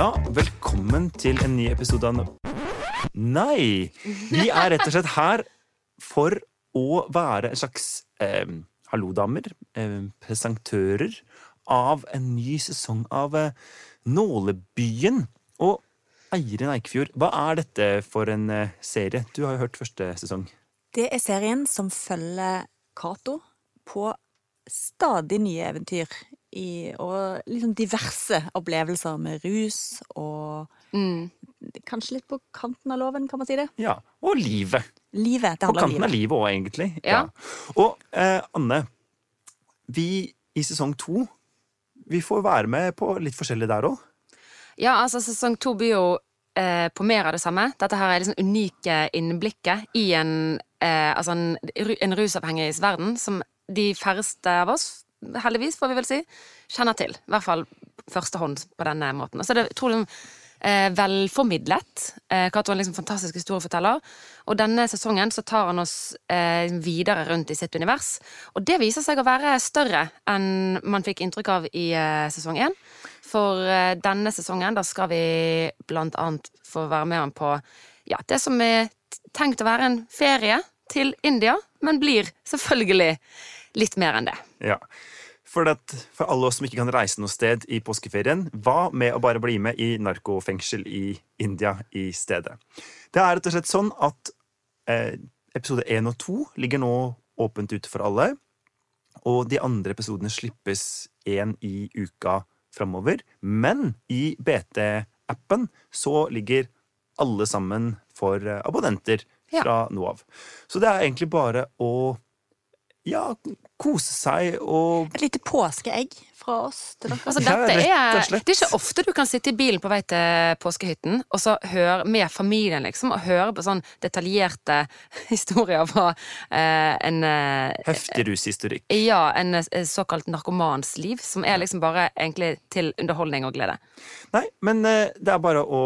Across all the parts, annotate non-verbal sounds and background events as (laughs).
Ja, velkommen til en ny episode av Nei! Vi er rett og slett her for å være en slags eh, hallodamer, eh, presentører av en ny sesong av eh, Nålebyen. Og Eirin Eikefjord, hva er dette for en eh, serie? Du har jo hørt første sesong. Det er serien som følger Cato på stadig nye eventyr. I, og liksom diverse opplevelser med rus og Kanskje litt på kanten av loven, kan man si det? Ja, Og livet. Livet. Det På kanten av livet. livet òg, egentlig. Ja. Og eh, Anne, vi i sesong to vi får være med på litt forskjellig der òg. Ja, altså sesong to byr jo eh, på mer av det samme. Dette her er liksom unike innblikket i en, eh, altså en, en rusavhengigs verden som de færreste av oss, heldigvis får vi vel si, kjenner til. I hvert fall førstehånd på denne måten. Så er det utrolig eh, velformidlet. Eh, Cato er en liksom fantastisk historieforteller. Og denne sesongen så tar han oss eh, videre rundt i sitt univers. Og det viser seg å være større enn man fikk inntrykk av i eh, sesong én. For eh, denne sesongen da skal vi blant annet få være med han på ja, det som er tenkt å være en ferie til India, men blir selvfølgelig litt mer enn det. Ja. For, at, for alle oss som ikke kan reise noe sted i påskeferien, hva med å bare bli med i narkofengsel i India i stedet? Det er rett og slett sånn at eh, episode én og to ligger nå åpent ute for alle. Og de andre episodene slippes én i uka framover. Men i BT-appen så ligger alle sammen for abonnenter abonnenter Ja. fra nå av. Så det er egentlig bare å ja, kose seg og Et lite påskeegg fra oss til dere. Altså, dette er, det er ikke ofte du kan sitte i bilen på vei til påskehytten og så høre med familien, liksom, og høre på sånn detaljerte (laughs) historier fra eh, en eh, heftig rushistorikk. Ja, en eh, såkalt narkomans liv, som er liksom bare egentlig til underholdning og glede. Nei, men eh, det er bare å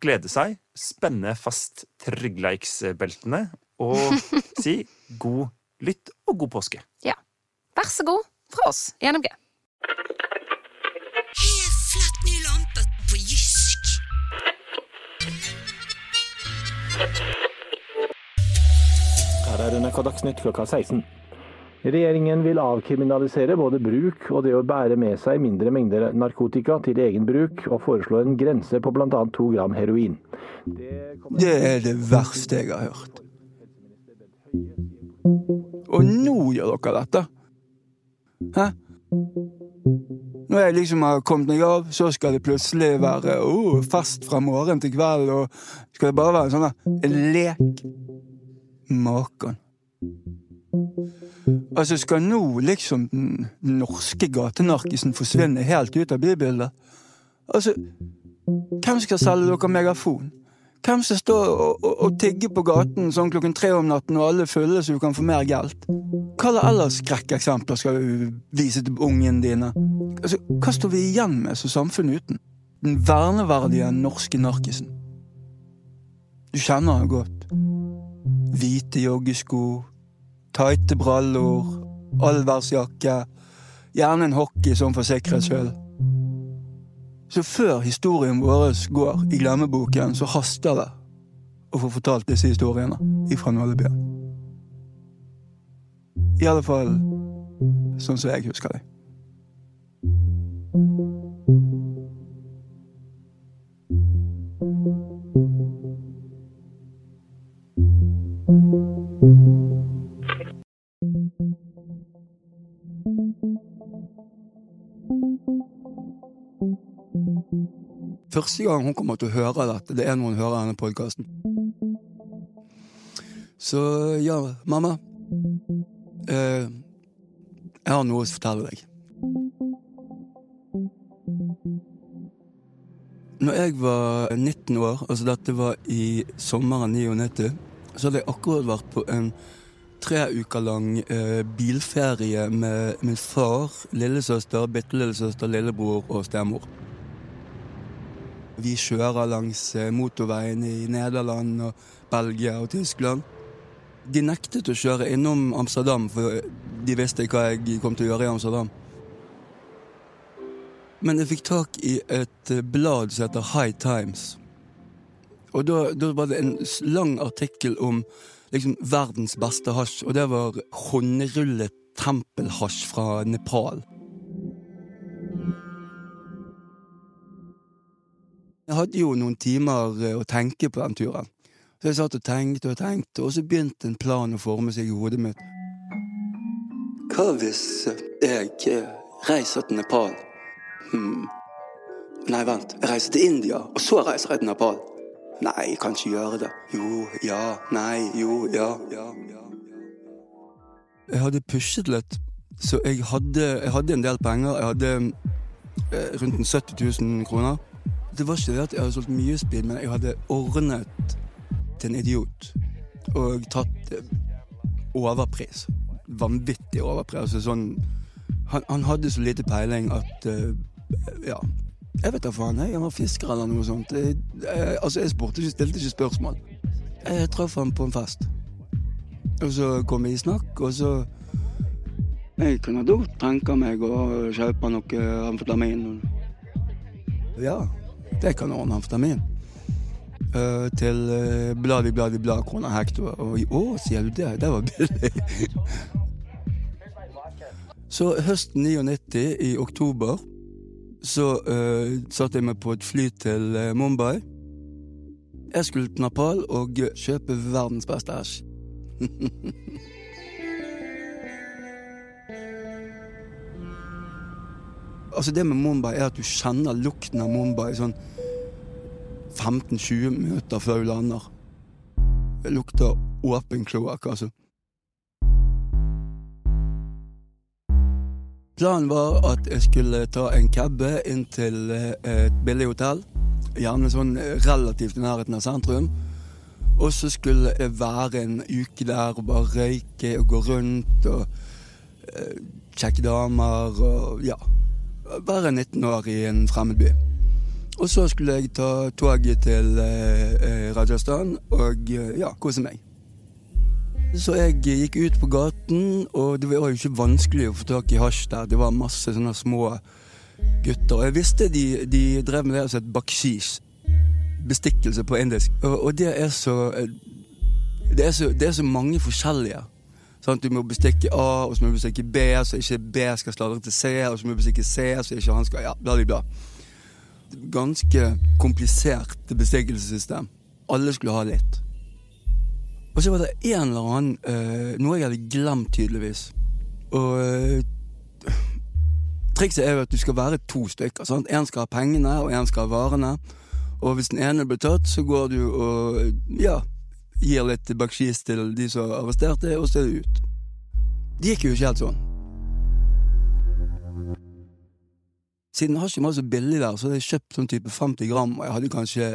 glede seg, spenne fast tryggleiksbeltene og (laughs) si god lytt og god påske. Ja. Vær så god fra oss i NMG. Helt flatt ny lampe på Jysk. Her er NRK Dagsnytt klokka 16. Regjeringen vil avkriminalisere både bruk og det å bære med seg mindre mengder narkotika til egen bruk, og foreslår en grense på bl.a. to gram heroin. Det er det verste jeg har hørt. Og nå gjør dere dette? Hæ? Når jeg liksom har kommet meg av, så skal det plutselig være oh, fest fra morgen til kveld, og skal det bare være en sånn lek? Makan. Altså, skal nå liksom den norske gatenarkisen forsvinne helt ut av bybildet? Altså, hvem skal selge dere megafon? Hvem skal stå og, og, og tigge på gaten sånn klokken tre om natten og alle er fulle så du kan få mer gelt? Hva eller ellers skrekkeksempler skal du vise til ungene dine? Altså, hva står vi igjen med som samfunn uten? Den verneverdige norske narkisen. Du kjenner han godt. Hvite joggesko, tighte brallor, allværsjakke, gjerne en hockey sånn for sikkerhets skyld. Så før historien vår går i glemmeboken, så haster det å få fortalt disse historiene ifra Nålebyen. I alle fall sånn som jeg husker dem. Første gang hun kommer til å høre dette, det er når hun hører denne podkasten. Så ja, mamma. Eh, jeg har noe å fortelle deg. Når jeg var 19 år, altså dette var i sommeren 99, så hadde jeg akkurat vært på en tre uker lang eh, bilferie med min far, lillesøster, bitte lillesøster, lillebror og stemor. Vi kjører langs eh, motorveien i Nederland og Belgia og Tyskland. De nektet å kjøre innom Amsterdam, for de visste hva jeg kom til å gjøre i Amsterdam. Men jeg fikk tak i et eh, blad som heter High Times. Og da, da var det en lang artikkel om liksom verdens beste hasj, og det var håndrullet tempelhasj fra Nepal. Hadde jo noen timer eh, å tenke på den turen. Så jeg satt og tenkte og tenkte, og så begynte en plan å forme seg i hodet mitt. Hva hvis jeg eh, reiser til Nepal? Hmm. Nei, vent. Jeg reiser til India, og så reiser jeg til Nepal. Nei, jeg kan ikke gjøre det. Jo, ja, nei, jo, ja, ja, ja. ja. Jeg hadde pushet litt, så jeg hadde, jeg hadde en del penger. Jeg hadde eh, rundt 70 000 kroner. Det var ikke det at jeg hadde solgt mye speed, men jeg hadde ordnet til en idiot. Og tatt eh, overpris. Vanvittig overpris. Altså sånn han, han hadde så lite peiling at uh, Ja. Jeg vet da faen. Jeg, var fisker eller noe sånt. Jeg, jeg, altså, jeg spurte ikke, stilte ikke spørsmål. Jeg traff han på en fest. Og så kom vi i snakk, og så Jeg kunne da tenke meg å kjøpe noe amfetamin. Ja, det kan kanonamfetamin. Eh, til uh, bladi, bladi, blad kroner hekt. Og å, sier du det? Det var billig. (laughs) så høsten 99, i oktober, så uh, satte jeg meg på et fly til Mumbai. Jeg skulle til Nepal og kjøpe verdens beste æsj. (laughs) altså Det med Mumbai er at du kjenner lukten av Mumbai sånn 15-20 minutter før du lander. Det lukter åpen kloakk, altså. Planen var at jeg skulle ta en cabbe inn til eh, et billig hotell. Gjerne sånn relativt i nærheten av sentrum. Og så skulle jeg være en uke der og bare røyke og gå rundt og eh, damer og ja. Være 19 år i en fremmed by. Og så skulle jeg ta toget til eh, eh, Rajasthan og eh, ja, kose meg. Så jeg gikk ut på gaten, og det var jo ikke vanskelig å få tak i hasj der. Det var masse sånne små gutter. Og jeg visste de, de drev med det som et bakshish. Bestikkelse på indisk. Og, og det er så det er så, det er så mange forskjellige. Sant? Du må bestikke A, og så må du bestikke B, så ikke B skal sladre til C, og så må du bestikke C, så ikke han skal Ja, bla, bla, bla. Ganske komplisert bestikkelsessystem. Alle skulle ha litt. Og så var det en eller annen uh, Noe jeg hadde glemt, tydeligvis. Og uh, Trikset er jo at du skal være to stykker. sant? En skal ha pengene, og en skal ha varene. Og hvis den ene blir tatt, så går du og ja, gir litt baksjis til de som arresterte, og så er det ut. Det gikk jo ikke helt sånn. Siden hasjen var så billig der, så hadde jeg kjøpt sånn type 50 gram, og jeg hadde kanskje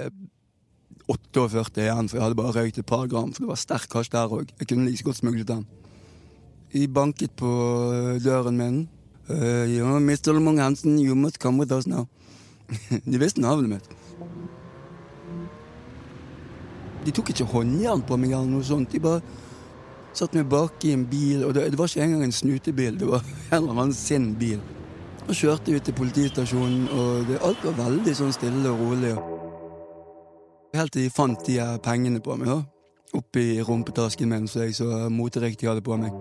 48 igjen, for jeg hadde bare røykt et par gram, for det var sterk hasj der òg. Jeg kunne like godt smuglet den. De banket på døren min. Uh, ja, Mr. Lamong Hansen, you must come with us now. De visste navnet mitt. De tok ikke håndjern på meg eller noe sånt. De bare satte meg bak i en bil, og det, det var ikke engang en snutebil, det var (laughs) en eller annen sin bil. Og kjørte ut til politistasjonen, og det, alt var veldig sånn stille og rolig. Helt til de fant de pengene på meg, da. Oppi rumpetasken min, så jeg så moteriktig hadde på meg.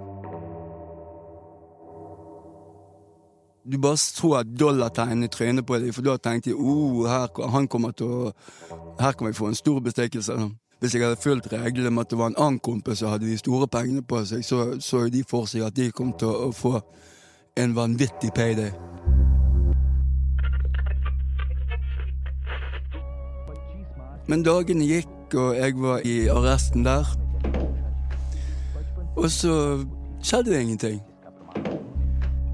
Du bare så dollartegn i trynet på dem, for da tenkte jeg oh, her, han kommer til å Her kan vi få en stor bestikkelse. Hvis jeg hadde fulgt reglene med at det var en annen kompis som hadde de store pengene på seg, så så de for seg at de kom til å få en vanvittig payday. Men dagene gikk, og jeg var i arresten der. Og så skjedde det ingenting.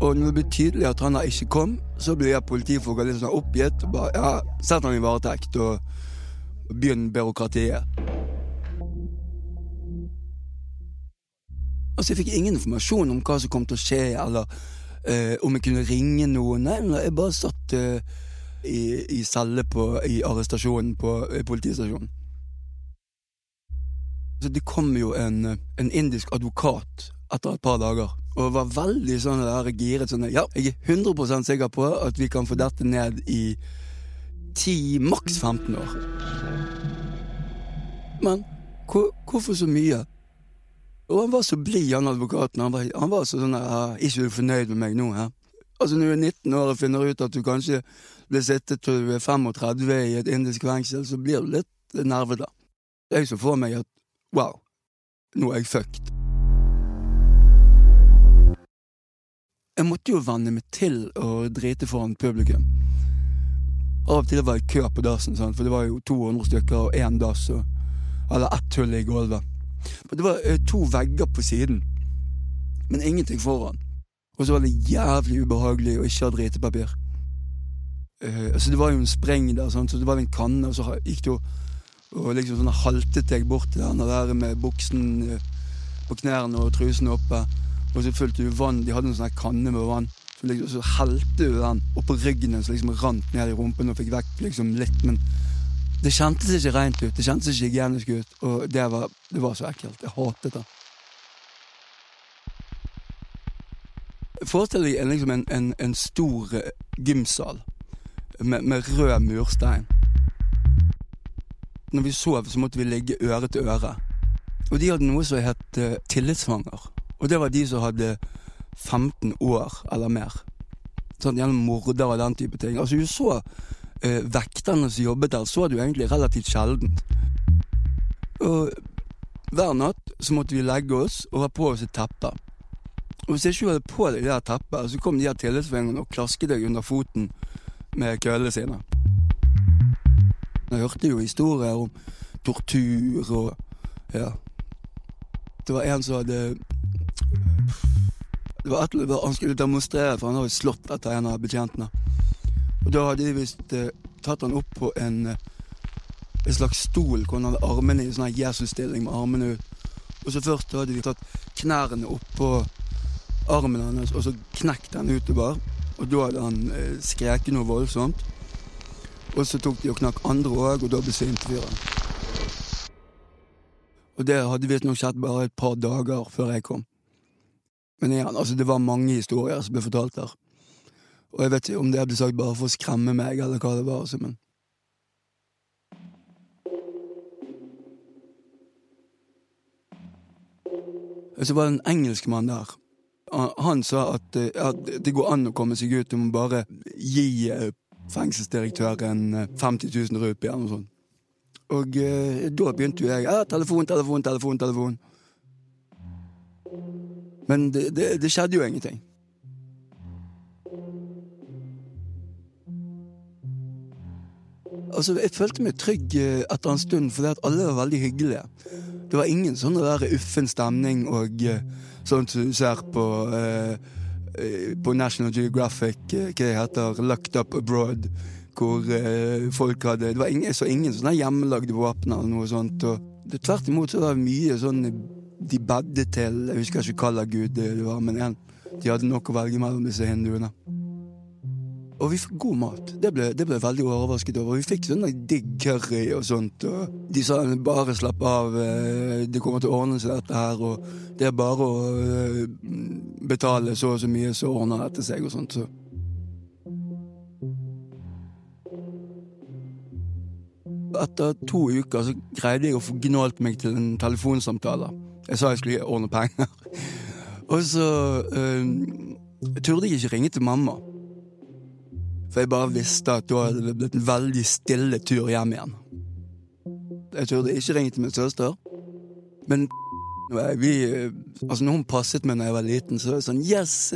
Og når det ble tydelig at han ikke kom, så ble jeg politifolka litt sånn oppgitt. og bare, ja, Sett han i varetekt og, og begynn byråkratiet. Altså, Jeg fikk ingen informasjon om hva som kom til å skje, eller eh, om jeg kunne ringe noen. Nei, jeg bare satt eh, i, i celle på, i arrestasjonen på eh, politistasjonen. Så det kom jo en, en indisk advokat etter et par dager Og var veldig sånn der giret sånn Ja, jeg er 100% sikker på at vi kan få dette ned i 10, maks 15 år. Men hvor, hvorfor så mye? Og han var så blid, han advokaten. Han var, han var så sånn der, Ikke du fornøyd med meg nå, hæ? Altså, når du er 19 år og finner ut at du kanskje blir sittet til du er 35 i et indisk fengsel, så blir du litt nervete. Jeg så for meg at wow, nå er jeg fucked. Jeg måtte jo venne meg til å drite foran publikum. Av og til var det kø på dassen, for det var jo 200 stykker og én dass, eller ett hull i gulvet. Det var eh, to vegger på siden, men ingenting foran. Og så var det jævlig ubehagelig å ikke ha dritepapir. Uh, altså det var jo en spreng der, sånn, så det var en kanne, og så gikk du og liksom sånn haltet jeg bort til den der med buksen eh, på knærne og trusen oppe. Og så fulgte du vann. De hadde en sånn kanne med vann. Så, liksom, så helte du den oppå ryggen så liksom rant ned i rumpen og fikk vekk liksom litt. Men det kjentes ikke rent ut. Det kjentes ikke hygienisk ut. Og det var, det var så ekkelt. Jeg hatet det. Forestill deg liksom en, en, en stor eh, gymsal med, med rød murstein. Når vi sov, så måtte vi ligge øre til øre. Og de hadde noe som het uh, tillitsfanger. Og det var de som hadde 15 år eller mer. Sånn gjennom morder og den type ting. Altså Du så uh, vekterne som jobbet der, så du egentlig relativt sjelden. Og hver natt så måtte vi legge oss og ha på oss et teppe. Og hvis ikke du hadde på deg det der teppet, så kom de her tillitsvingene og klasket deg under foten med køllene sine. Jeg hørte jo historier om tortur og Ja. Det var en som hadde det var et, Han skulle demonstrere, for han hadde slått etter en av betjentene. Og da hadde de visst eh, tatt han opp på en, eh, en slags stol hvor han hadde armene i sånn her Jesus-stilling med armene ut. Og så først hadde de tatt knærne oppå armen hans, og så knekt den utover. Og da hadde han eh, skreket noe voldsomt. Og så tok de og knakk andre òg, og da besvimte fyren. Og det hadde visstnok skjedd bare et par dager før jeg kom. Men igjen, altså, det var mange historier som ble fortalt der. Og jeg vet ikke om det ble sagt bare for å skremme meg, eller hva det var. Altså, men så var det en engelskmann der. Han, sa at, eh, at det går an å komme seg ut du må bare gi eh, fengselsdirektøren eh, 50 000 rupier eller noe sånt. Og eh, da begynte jo jeg ja, telefon, telefon, telefon, telefon. Men det, det, det skjedde jo ingenting. Altså, Jeg følte meg trygg eh, etter en stund, fordi at alle var veldig hyggelige. Det var ingen sånn der uffen stemning og sånt sånn som du ser på eh, eh, på National Geographic, eh, hva det heter, Lucked Up Abroad, hvor eh, folk hadde Det var ingen, så ingen sånne hjemmelagde våpen eller noe sånt. Og det, tvert imot så var det mye sånn de bedde til Jeg husker ikke hva gud det var, men en, de hadde nok å velge mellom disse hinduene. Og vi fikk god mat. Det ble, det ble veldig overrasket over. Vi fikk sånn digg curry og sånt. Og de sa bare slapp av, eh, det kommer til å ordne seg dette her. Og det er bare å eh, betale så og så mye, så ordner dette seg og sånt. Så. Etter to uker så greide jeg å få gnålt meg til en telefonsamtale. Jeg sa jeg skulle ordne penger. (laughs) Og så eh, turde jeg ikke ringe til mamma. For jeg bare visste at da hadde det blitt en veldig stille tur hjem igjen. Jeg turde ikke ringe til min søster. Men (laughs) vi, altså når hun passet meg da jeg var liten, så var det sånn Yes!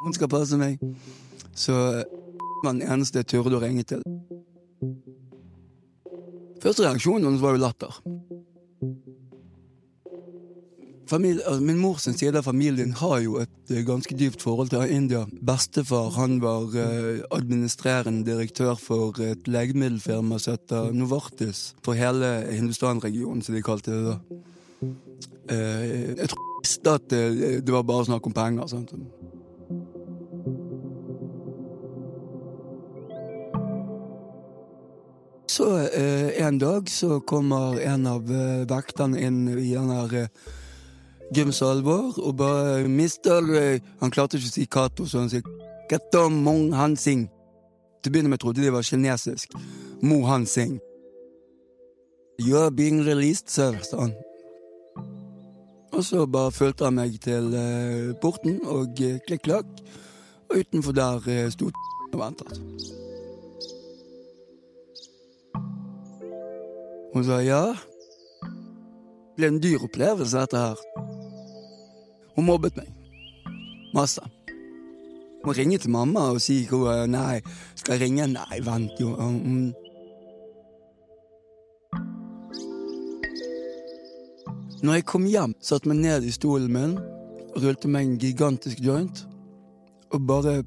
Hun skal passe meg. Så (laughs) var den eneste jeg turde å ringe til. Første reaksjonen hennes var jo latter. Familie, altså min mors side av familien har jo et eh, ganske dypt forhold til India. Bestefar han var eh, administrerende direktør for et legemiddelfirma som heter Novartis. For hele Hindustan-regionen, som de kalte det da. Eh, jeg tror visste at det, var bare snakk om penger. Sant? Så en dag så kommer en av vekterne inn i den her eh, alvor og bare mister Han klarte ikke å si Cato, så han sier Kato Mong Han Sing. Til å begynne med trodde de var kinesisk. Mo Han Sing. You are being released, sir, sa han. Og så bare fulgte han meg til eh, porten og eh, klikk-klakk. Og utenfor der eh, sto (laughs) og ventet. Hun sa ja. Det ble en dyr opplevelse, dette her. Hun mobbet meg. Masse. Må ringe til mamma og si hvor Nei, skal jeg ringe? Nei, vent jo. Mm. Når jeg kom hjem, satte meg ned i stolen min, rullte meg en gigantisk joint, og bare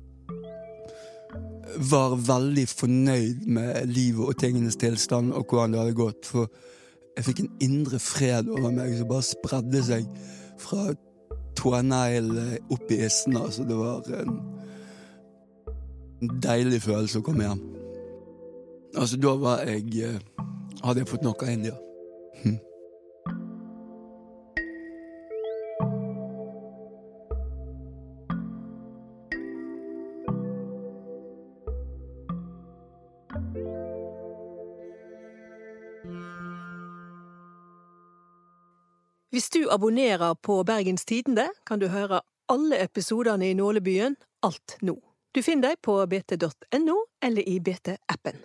var veldig fornøyd med livet og tingenes tilstand og hvordan det hadde gått. For jeg fikk en indre fred over meg som bare spredde seg fra tånegl opp i issen. Altså, det var en deilig følelse å komme hjem. Altså, da var jeg eh, Hadde jeg fått noe av India. Hvis du abonnerer på Bergens Tidende, kan du høre alle episodene i Nålebyen alt nå. Du finner dem på bt.no eller i BT-appen.